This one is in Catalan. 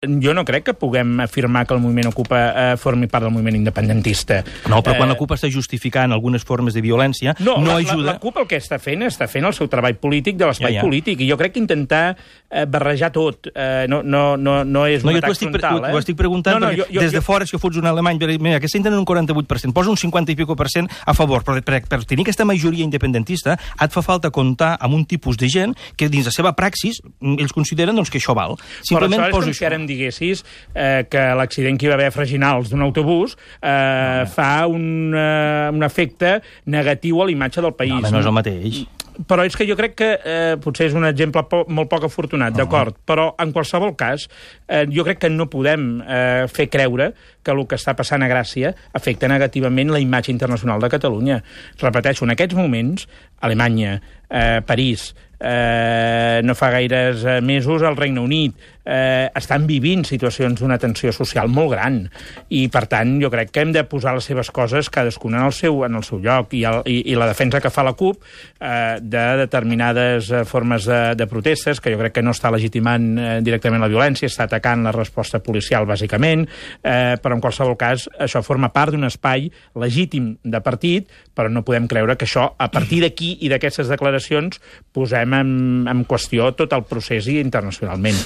jo no crec que puguem afirmar que el moviment Ocupa eh, formi part del moviment independentista. No, però quan Eh, la CUP està justificant algunes formes de violència, no, no la, ajuda... La, la CUP el que està fent està fent el seu treball polític de l'espai Ja, ja. polític, i jo crec que intentar eh, barrejar tot eh, no, no, no, no és No, un jo atac estic, frontal, eh? ho estic preguntant no, no, perquè jo, jo, des de jo, fora, si ho fots un alemany, mira, que tenint un 48%, posa un 50 i pico per cent a favor, però per, per tenir aquesta majoria independentista et fa falta comptar amb un tipus de gent que dins la seva praxis mm, ells consideren doncs, que això val. Però Simplement això és posa diguessis eh, que l'accident que hi va haver a Freginals d'un autobús eh, fa un, eh, un efecte negatiu a l'imatge del país. No, home, no és el mateix. Però és que jo crec que eh, potser és un exemple po molt poc afortunat, d'acord, però en qualsevol cas eh, jo crec que no podem eh, fer creure que el que està passant a Gràcia afecta negativament la imatge internacional de Catalunya. Repeteixo, en aquests moments, Alemanya, eh, París, eh, no fa gaires eh, mesos al Regne Unit, eh, estan vivint situacions d'una tensió social molt gran. I, per tant, jo crec que hem de posar les seves coses cadascuna en el seu, en el seu lloc. I, el, i, i la defensa que fa la CUP eh, de determinades eh, formes de, de protestes, que jo crec que no està legitimant eh, directament la violència, està atacant la resposta policial, bàsicament, eh, però en qualsevol cas això forma part d'un espai legítim de partit, però no podem creure que això, a partir d'aquí i d'aquestes declaracions, posem en, en qüestió tot el procés i internacionalment.